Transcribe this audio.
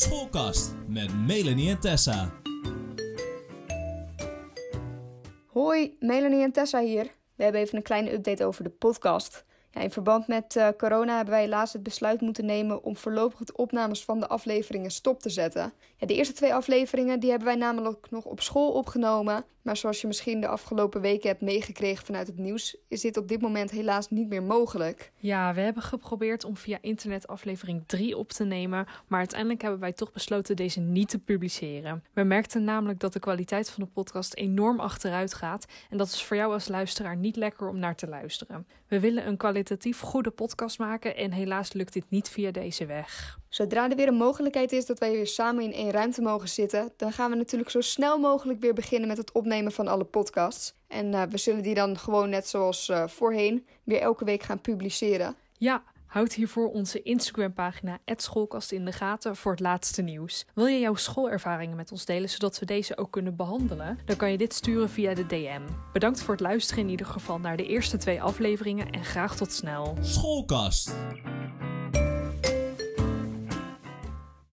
Schoolkast met Melanie en Tessa. Hoi, Melanie en Tessa hier. We hebben even een kleine update over de podcast. Ja, in verband met uh, corona hebben wij helaas het besluit moeten nemen om voorlopig de opnames van de afleveringen stop te zetten. Ja, de eerste twee afleveringen die hebben wij namelijk nog op school opgenomen. Maar zoals je misschien de afgelopen weken hebt meegekregen vanuit het nieuws, is dit op dit moment helaas niet meer mogelijk. Ja, we hebben geprobeerd om via internet aflevering 3 op te nemen, maar uiteindelijk hebben wij toch besloten deze niet te publiceren. We merkten namelijk dat de kwaliteit van de podcast enorm achteruit gaat en dat is voor jou als luisteraar niet lekker om naar te luisteren. We willen een kwalitatief goede podcast maken en helaas lukt dit niet via deze weg. Zodra er weer een mogelijkheid is dat wij weer samen in één ruimte mogen zitten, dan gaan we natuurlijk zo snel mogelijk weer beginnen met het opnemen van alle podcasts. En uh, we zullen die dan gewoon net zoals uh, voorheen weer elke week gaan publiceren. Ja, Houd hiervoor onze Instagram-pagina Schoolkast in de gaten voor het laatste nieuws. Wil je jouw schoolervaringen met ons delen zodat we deze ook kunnen behandelen? Dan kan je dit sturen via de DM. Bedankt voor het luisteren in ieder geval naar de eerste twee afleveringen en graag tot snel. Schoolkast.